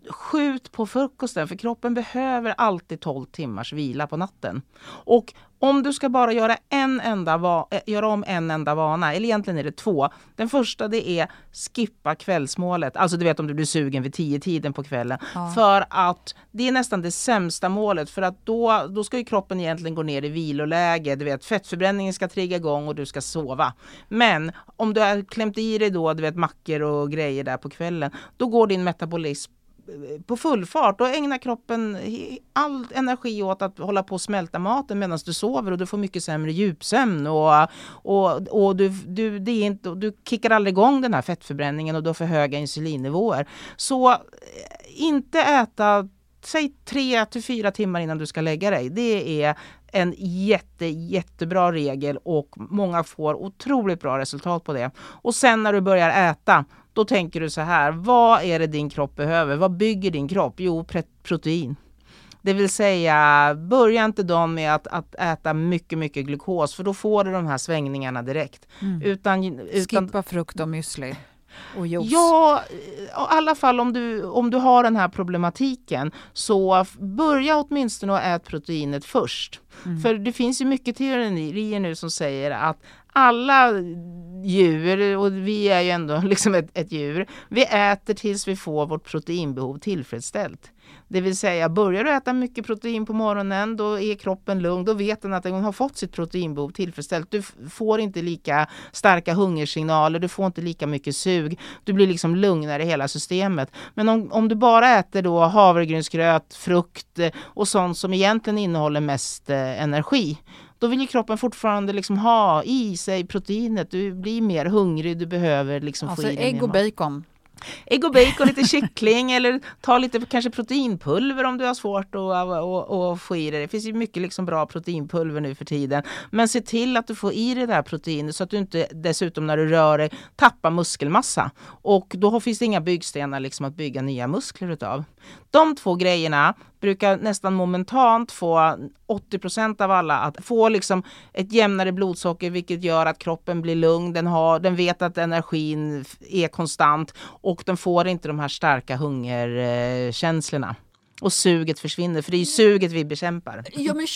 skjut på frukosten för kroppen behöver alltid 12 timmars vila på natten. Och om du ska bara göra, en enda eh, göra om en enda vana, eller egentligen är det två. Den första det är skippa kvällsmålet, alltså du vet om du blir sugen vid tio tiden på kvällen. Ja. För att det är nästan det sämsta målet för att då, då ska ju kroppen egentligen gå ner i viloläge. Du vet fettförbränningen ska trigga igång och du ska sova. Men om du har klämt i dig då, du vet mackor och grejer där på kvällen, då går din metabolism på full fart. då ägnar kroppen all energi åt att hålla på och smälta maten medan du sover och du får mycket sämre djupsömn. Och, och, och du, du, det är inte, du kickar aldrig igång den här fettförbränningen och du har för höga insulinnivåer. Så eh, inte äta, säg tre till fyra timmar innan du ska lägga dig. Det är en jätte, jättebra regel och många får otroligt bra resultat på det. Och sen när du börjar äta, då tänker du så här, vad är det din kropp behöver? Vad bygger din kropp? Jo, protein. Det vill säga, börja inte dagen med att, att äta mycket, mycket glukos för då får du de här svängningarna direkt. Mm. Utan, utan, Skippa frukt och müsli. Och juice. Ja, i alla fall om du, om du har den här problematiken så börja åtminstone att äta proteinet först. Mm. För det finns ju mycket teorier nu som säger att alla djur, och vi är ju ändå liksom ett, ett djur, vi äter tills vi får vårt proteinbehov tillfredsställt. Det vill säga, börjar du äta mycket protein på morgonen, då är kroppen lugn. Då vet den att den har fått sitt proteinbehov tillfredsställt. Du får inte lika starka hungersignaler, du får inte lika mycket sug. Du blir liksom lugnare i hela systemet. Men om, om du bara äter då havregrynsgröt, frukt eh, och sånt som egentligen innehåller mest eh, energi, då vill ju kroppen fortfarande liksom ha i sig proteinet. Du blir mer hungrig, du behöver liksom alltså få i dig ägg och bacon. Ägg och bacon, lite kyckling eller ta lite kanske proteinpulver om du har svårt att, att, att få i dig det. Det finns ju mycket liksom bra proteinpulver nu för tiden. Men se till att du får i dig det här proteinet så att du inte dessutom när du rör dig tappar muskelmassa. Och då finns det inga byggstenar liksom att bygga nya muskler utav. De två grejerna brukar nästan momentant få 80% av alla att få liksom ett jämnare blodsocker vilket gör att kroppen blir lugn. Den, har, den vet att energin är konstant och den får inte de här starka hungerkänslorna. Och suget försvinner, för det är ju suget vi bekämpar. Ja, men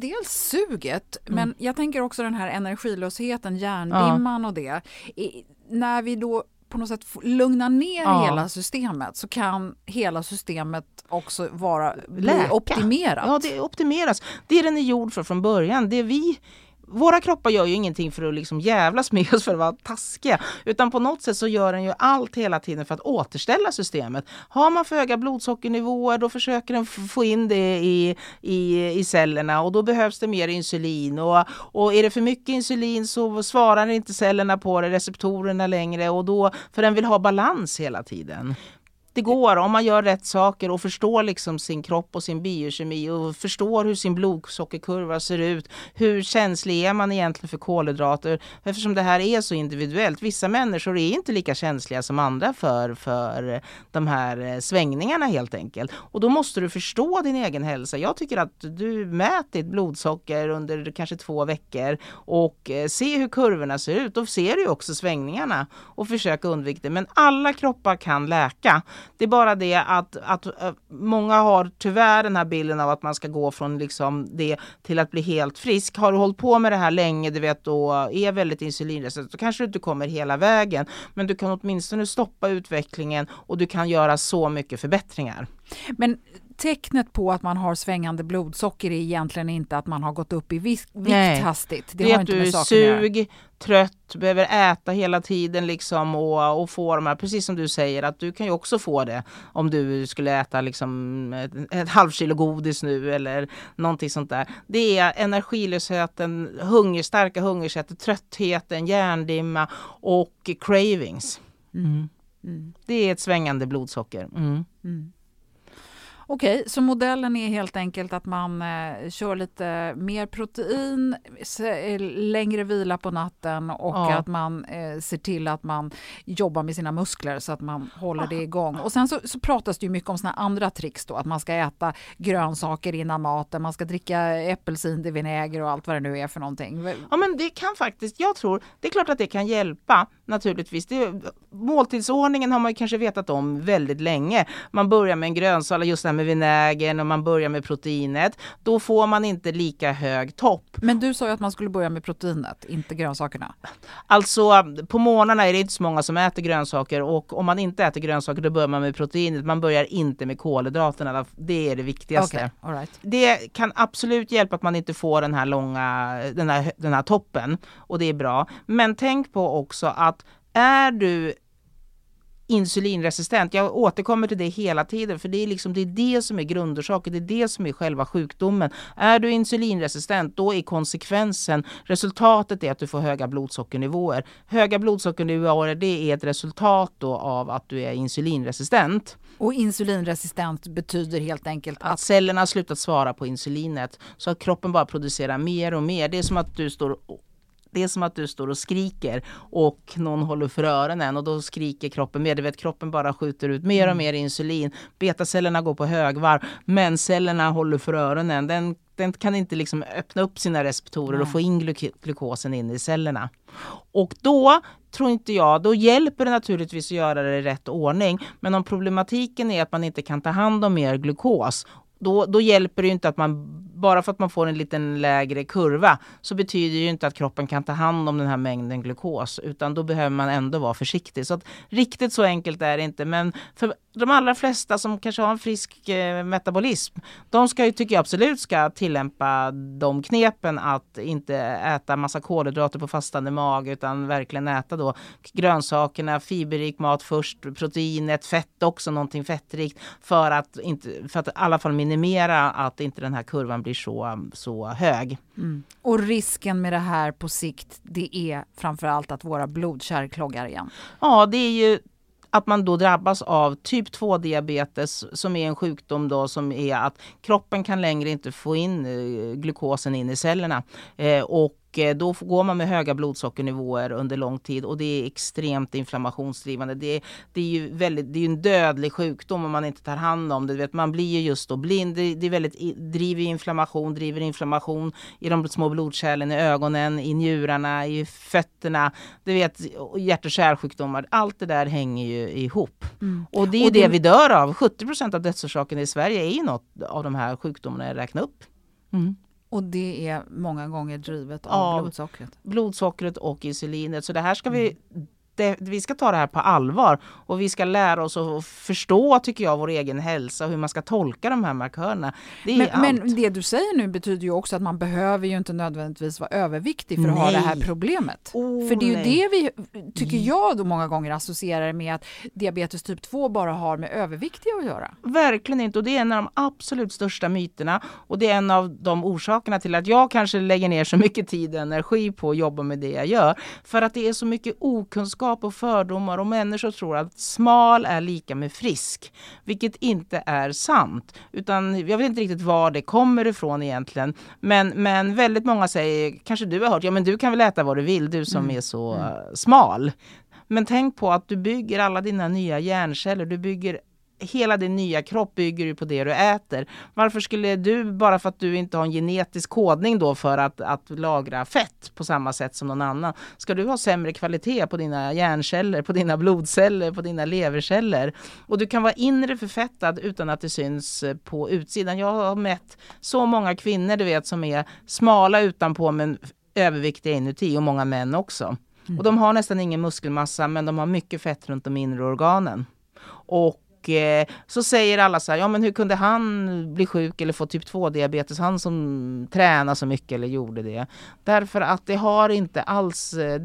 dels suget, mm. men jag tänker också den här energilösheten, hjärndimman ja. och det. I, när vi då på något sätt lugna ner ja. hela systemet så kan hela systemet också vara optimerat. Ja, det optimeras. Det är den är gjord för från början. Det vi våra kroppar gör ju ingenting för att liksom jävlas med oss för att vara taskiga. Utan på något sätt så gör den ju allt hela tiden för att återställa systemet. Har man för höga blodsockernivåer då försöker den få in det i, i, i cellerna och då behövs det mer insulin. Och, och är det för mycket insulin så svarar inte cellerna på det, receptorerna längre och då, för den vill ha balans hela tiden det går om man gör rätt saker och förstår liksom sin kropp och sin biokemi och förstår hur sin blodsockerkurva ser ut. Hur känslig är man egentligen för kolhydrater? Eftersom det här är så individuellt. Vissa människor är inte lika känsliga som andra för, för de här eh, svängningarna helt enkelt. Och då måste du förstå din egen hälsa. Jag tycker att du mäter ditt blodsocker under kanske två veckor och eh, se hur kurvorna ser ut. Då ser du också svängningarna och försök undvika det. Men alla kroppar kan läka. Det är bara det att, att eh, många har tyvärr den här bilden av att man ska gå från liksom det till att bli helt frisk. Har du hållit på med det här länge, du vet, och är väldigt insulinresistent, så kanske du inte kommer hela vägen. Men du kan åtminstone stoppa utvecklingen och du kan göra så mycket förbättringar. Men tecknet på att man har svängande blodsocker är egentligen inte att man har gått upp i vikt, vikt hastigt. Det, det är att du är sug, trött, behöver äta hela tiden liksom och, och få de här, precis som du säger, att du kan ju också få det om du skulle äta liksom ett, ett halvkilo godis nu eller någonting sånt där. Det är energilösheten, hunger, starka hungersätter, tröttheten, hjärndimma och cravings. Mm. Mm. Det är ett svängande blodsocker. Mm. Okej, så modellen är helt enkelt att man eh, kör lite mer protein, eh, längre vila på natten och ja. att man eh, ser till att man jobbar med sina muskler så att man håller det igång. Och sen så, så pratas det ju mycket om såna andra tricks då, att man ska äta grönsaker innan maten, man ska dricka äppelcidervinäger och allt vad det nu är för någonting. Ja men det kan faktiskt, jag tror, det är klart att det kan hjälpa naturligtvis. Det, måltidsordningen har man kanske vetat om väldigt länge. Man börjar med en grönsak, just det här med vinägern och man börjar med proteinet. Då får man inte lika hög topp. Men du sa ju att man skulle börja med proteinet, inte grönsakerna. Alltså på morgnarna är det inte så många som äter grönsaker och om man inte äter grönsaker då börjar man med proteinet. Man börjar inte med kolhydraterna. Det är det viktigaste. Okay, right. Det kan absolut hjälpa att man inte får den här långa, den här, den här toppen och det är bra. Men tänk på också att är du insulinresistent. Jag återkommer till det hela tiden för det är, liksom, det är det som är grundorsaken, det är det som är själva sjukdomen. Är du insulinresistent då är konsekvensen, resultatet är att du får höga blodsockernivåer. Höga blodsockernivåer det är ett resultat då av att du är insulinresistent. Och insulinresistent betyder helt enkelt att... att cellerna har slutat svara på insulinet så att kroppen bara producerar mer och mer. Det är som att du står det är som att du står och skriker och någon håller för öronen och då skriker kroppen mer. Du vet kroppen bara skjuter ut mer och mm. mer insulin. Betacellerna går på högvarv men cellerna håller för öronen. Den, den kan inte liksom öppna upp sina receptorer och få in gluk glukosen in i cellerna. Och då tror inte jag, då hjälper det naturligtvis att göra det i rätt ordning. Men om problematiken är att man inte kan ta hand om mer glukos då, då hjälper det inte att man, bara för att man får en liten lägre kurva, så betyder det ju inte att kroppen kan ta hand om den här mängden glukos, utan då behöver man ändå vara försiktig. Så att, riktigt så enkelt är det inte, men för de allra flesta som kanske har en frisk eh, metabolism, de ska ju, tycker jag absolut ska tillämpa de knepen att inte äta massa kolhydrater på fastande mage, utan verkligen äta då grönsakerna, fiberrik mat först, proteinet, fett också, någonting fettrikt, för att, inte, för att i alla fall minimera att inte den här kurvan blir så, så hög. Mm. Och risken med det här på sikt, det är framförallt att våra blodkärl kloggar igen. Ja, det är ju att man då drabbas av typ 2 diabetes som är en sjukdom då som är att kroppen kan längre inte få in eh, glukosen in i cellerna. Eh, och Eh, då går man med höga blodsockernivåer under lång tid och det är extremt inflammationsdrivande. Det är, det är ju väldigt, det är en dödlig sjukdom om man inte tar hand om det. vet, man blir ju just då blind. Det, det är väldigt, driver inflammation, driver inflammation i de små blodkärlen, i ögonen, i njurarna, i fötterna. Du vet, hjärt och kärlsjukdomar. Allt det där hänger ju ihop. Mm. Och det är och det, det vi dör av. 70 procent av dödsorsakerna i Sverige är ju något av de här sjukdomarna jag räknar upp. Mm. Och det är många gånger drivet av, av blodsockret? Blodsockret och insulinet. Så det här ska vi mm det, vi ska ta det här på allvar och vi ska lära oss att förstå, tycker jag, vår egen hälsa och hur man ska tolka de här markörerna. Det men, men, det du säger nu betyder ju också att man behöver ju inte nödvändigtvis vara överviktig för att nej. ha det här problemet. Oh, för det är ju nej. det vi, tycker jag, då många gånger associerar med att diabetes typ 2 bara har med överviktiga att göra. Verkligen inte och det är en av de absolut största myterna och det är en av de orsakerna till att jag kanske lägger ner så mycket tid och energi på att jobba med det jag gör. För att det är så mycket okunskap okunskap och fördomar och människor tror att smal är lika med frisk. Vilket inte är sant. Utan jag vet inte riktigt var det kommer ifrån egentligen. Men, men väldigt många säger, kanske du har hört, ja men du kan väl äta vad du vill, du som mm. är så mm. smal. Men tänk på att du bygger alla dina nya hjärnceller, du bygger hela din nya kropp bygger ju på det du äter. Varför skulle du, bara för att du inte har en genetisk kodning då för att, att lagra fett på samma sätt som någon annan, ska du ha sämre kvalitet på dina hjärnceller, på dina blodceller, på dina leverceller? Och du kan vara inre förfettad utan att det syns eh, på utsidan. Jag har mätt så många kvinnor du vet som är smala utanpå men överviktiga inuti och många män också. Mm. Och de har nästan ingen muskelmassa men de har mycket fett runt de inre organen. Och och eh, så säger alla så här, ja men hur kunde han bli sjuk eller få typ 2 diabetes, han som tränar så mycket eller gjorde det. Därför att det har inte alls, eh,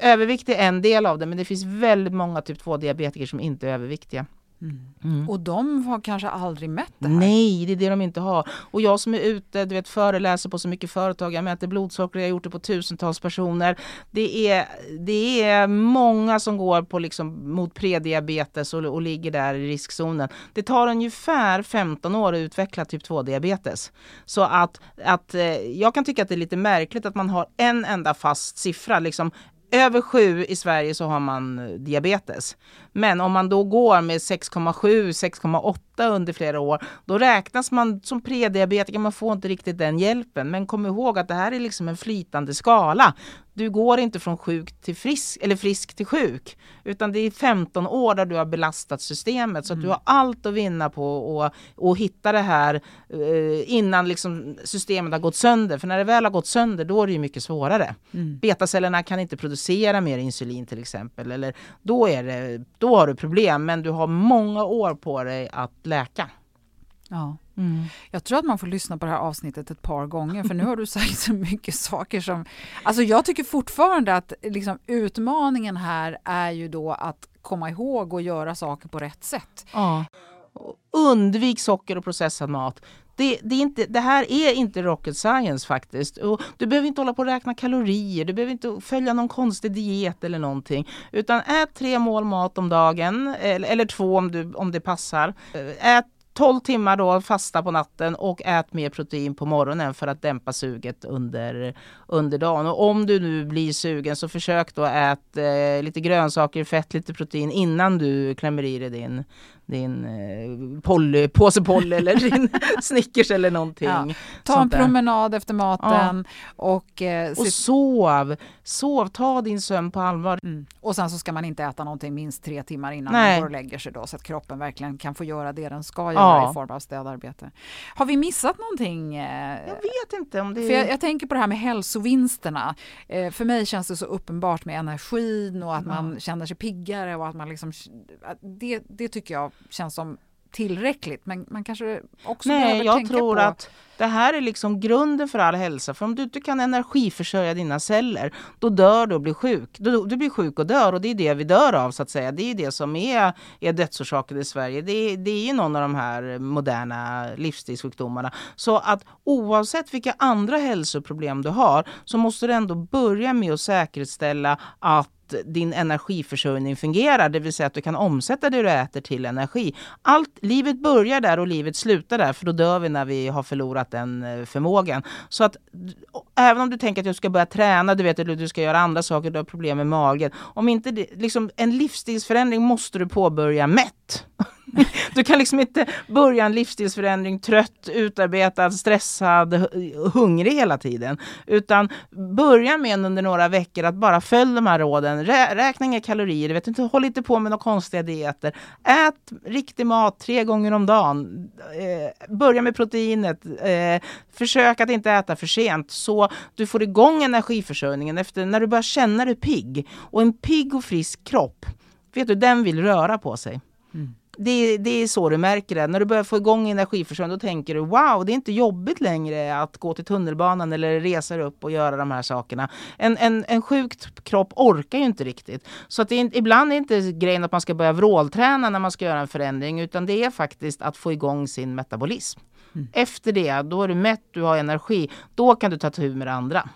övervikt är en del av det men det finns väldigt många typ 2 diabetiker som inte är överviktiga. Mm. Och de har kanske aldrig mätt det här? Nej, det är det de inte har. Och jag som är ute, du vet föreläser på så mycket företag, jag mäter blodsocker, jag har gjort det på tusentals personer. Det är, det är många som går på liksom mot prediabetes och, och ligger där i riskzonen. Det tar ungefär 15 år att utveckla typ 2-diabetes. Så att, att eh, jag kan tycka att det är lite märkligt att man har en enda fast siffra, liksom över 7 i Sverige så har man eh, diabetes. Men om man då går med 6,7, 6,8 under flera år, då räknas man som prediabetiker. Man får inte riktigt den hjälpen. Men kom ihåg att det här är liksom en flytande skala. Du går inte från sjuk till frisk eller frisk till sjuk, utan det är 15 år där du har belastat systemet så att du har allt att vinna på att och hitta det här eh, innan liksom systemet har gått sönder. För när det väl har gått sönder, då är det ju mycket svårare. Mm. Betacellerna kan inte producera mer insulin till exempel, eller då är det då har du problem men du har många år på dig att läka. Ja. Mm. Jag tror att man får lyssna på det här avsnittet ett par gånger för nu har du sagt så mycket saker som... Alltså jag tycker fortfarande att liksom utmaningen här är ju då att komma ihåg och göra saker på rätt sätt. Ja. Undvik socker och processad mat. Det, det, är inte, det här är inte rocket science faktiskt. Och du behöver inte hålla på och räkna kalorier, du behöver inte följa någon konstig diet eller någonting. Utan ät tre mål mat om dagen, eller, eller två om, du, om det passar. Ät 12 timmar då fasta på natten och ät mer protein på morgonen för att dämpa suget under, under dagen. Och om du nu blir sugen så försök då äta eh, lite grönsaker, fett, lite protein innan du klämmer i dig din, din eh, poly, påse Polly eller din Snickers eller någonting. Ja. Ta en promenad efter maten ja. och... Eh, och sov! Sov, ta din sömn på allvar. Mm. Och sen så ska man inte äta någonting minst tre timmar innan Nej. man går och lägger sig då så att kroppen verkligen kan få göra det den ska göra ja. i form av städarbete. Har vi missat någonting? Eh? Jag vet inte om det... För jag, jag tänker på det här med hälsovinsterna. Eh, för mig känns det så uppenbart med energin och att man känner sig piggare och att man liksom... Det, det tycker jag känns som tillräckligt men man kanske också Nej, behöver jag tänka tror på... att det här är liksom grunden för all hälsa. För om du inte kan energiförsörja dina celler, då dör du och blir sjuk. Du, du blir sjuk och dör och det är det vi dör av så att säga. Det är det som är, är dödsorsaken i Sverige. Det, det är ju någon av de här moderna livsstilssjukdomarna. Så att oavsett vilka andra hälsoproblem du har så måste du ändå börja med att säkerställa att din energiförsörjning fungerar, det vill säga att du kan omsätta det du äter till energi. Allt, livet börjar där och livet slutar där, för då dör vi när vi har förlorat den eh, förmågan. Så att även om du tänker att du ska börja träna, du vet att du ska göra andra saker, du har problem med magen. Om inte det, liksom en livsstilsförändring måste du påbörja mätt. Du kan liksom inte börja en livsstilsförändring trött, utarbetad, stressad, hungrig hela tiden. Utan börja med under några veckor att bara följa de här råden. Rä räkna inga kalorier, vet inte, håll inte på med några konstiga dieter. Ät riktig mat tre gånger om dagen. Eh, börja med proteinet. Eh, försök att inte äta för sent så du får igång energiförsörjningen efter när du börjar känna dig pigg. Och en pigg och frisk kropp, vet du, den vill röra på sig. Mm det, det är så du märker det. När du börjar få igång energiförsörjningen då tänker du wow, det är inte jobbigt längre att gå till tunnelbanan eller resa upp och göra de här sakerna. En, en, en sjuk kropp orkar ju inte riktigt. Så att det är, ibland är inte grejen att man ska börja vrålträna när man ska göra en förändring utan det är faktiskt att få igång sin metabolism. Mm. Efter det, då är du mätt, du har energi. Då kan du ta tur med det andra.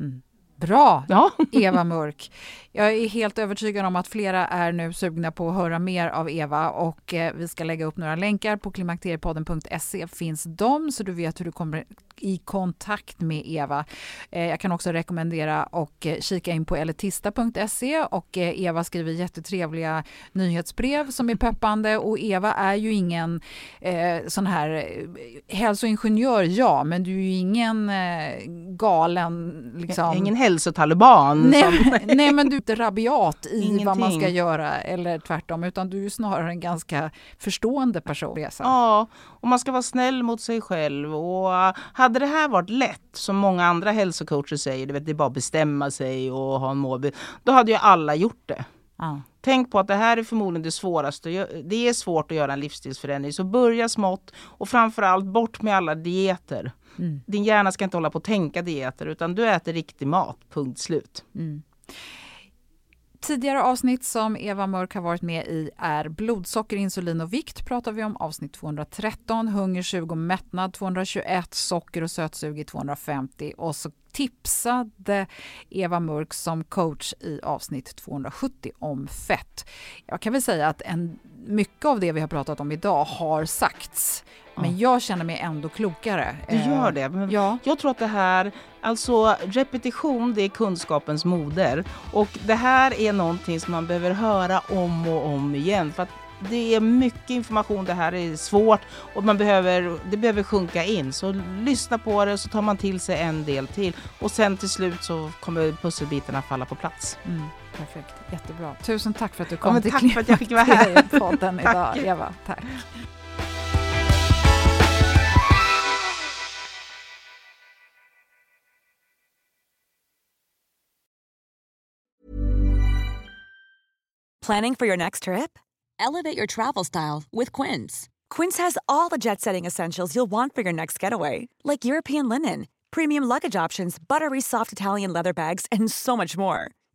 Mm. Bra, ja. Eva Mörk. Jag är helt övertygad om att flera är nu sugna på att höra mer av Eva och eh, vi ska lägga upp några länkar på klimakteriepodden.se finns de så du vet hur du kommer i kontakt med Eva. Eh, jag kan också rekommendera att eh, kika in på elitista.se och Eva skriver jättetrevliga nyhetsbrev som är peppande och Eva är ju ingen eh, sån här hälsoingenjör, ja, men du är ju ingen eh, galen liksom. Ingen hälsotaliban. Nej, som... nej, men du är inte rabiat i Ingenting. vad man ska göra eller tvärtom, utan du är snarare en ganska förstående person. Ja, och man ska vara snäll mot sig själv och hade det här varit lätt, som många andra hälsocoacher säger, det är bara att bestämma sig och ha en målbild, då hade ju alla gjort det. Ja. Tänk på att det här är förmodligen det svåraste. Det är svårt att göra en livsstilsförändring. Så börja smått och framförallt bort med alla dieter. Mm. Din hjärna ska inte hålla på att tänka dieter utan du äter riktig mat, punkt slut. Mm. Tidigare avsnitt som Eva Mörk har varit med i är blodsocker, insulin och vikt pratar vi om avsnitt 213, hunger, sug och mättnad 221, socker och sötsug i 250 och så tipsade Eva Mörk som coach i avsnitt 270 om fett. Jag kan väl säga att en, mycket av det vi har pratat om idag har sagts, men jag känner mig ändå klokare. Du gör det. Men ja. Jag tror att det här, alltså repetition det är kunskapens moder. Och det här är någonting som man behöver höra om och om igen. För det är mycket information, det här är svårt och man behöver, det behöver sjunka in. Så lyssna på det så tar man till sig en del till och sen till slut så kommer pusselbitarna falla på plats. Mm, perfekt, jättebra. Tusen tack för att du kom ja, till Tack för att jag fick vara här. podden idag, Eva. Tack. Planning for your next trip? Elevate your travel style with Quince. Quince has all the jet setting essentials you'll want for your next getaway, like European linen, premium luggage options, buttery soft Italian leather bags, and so much more.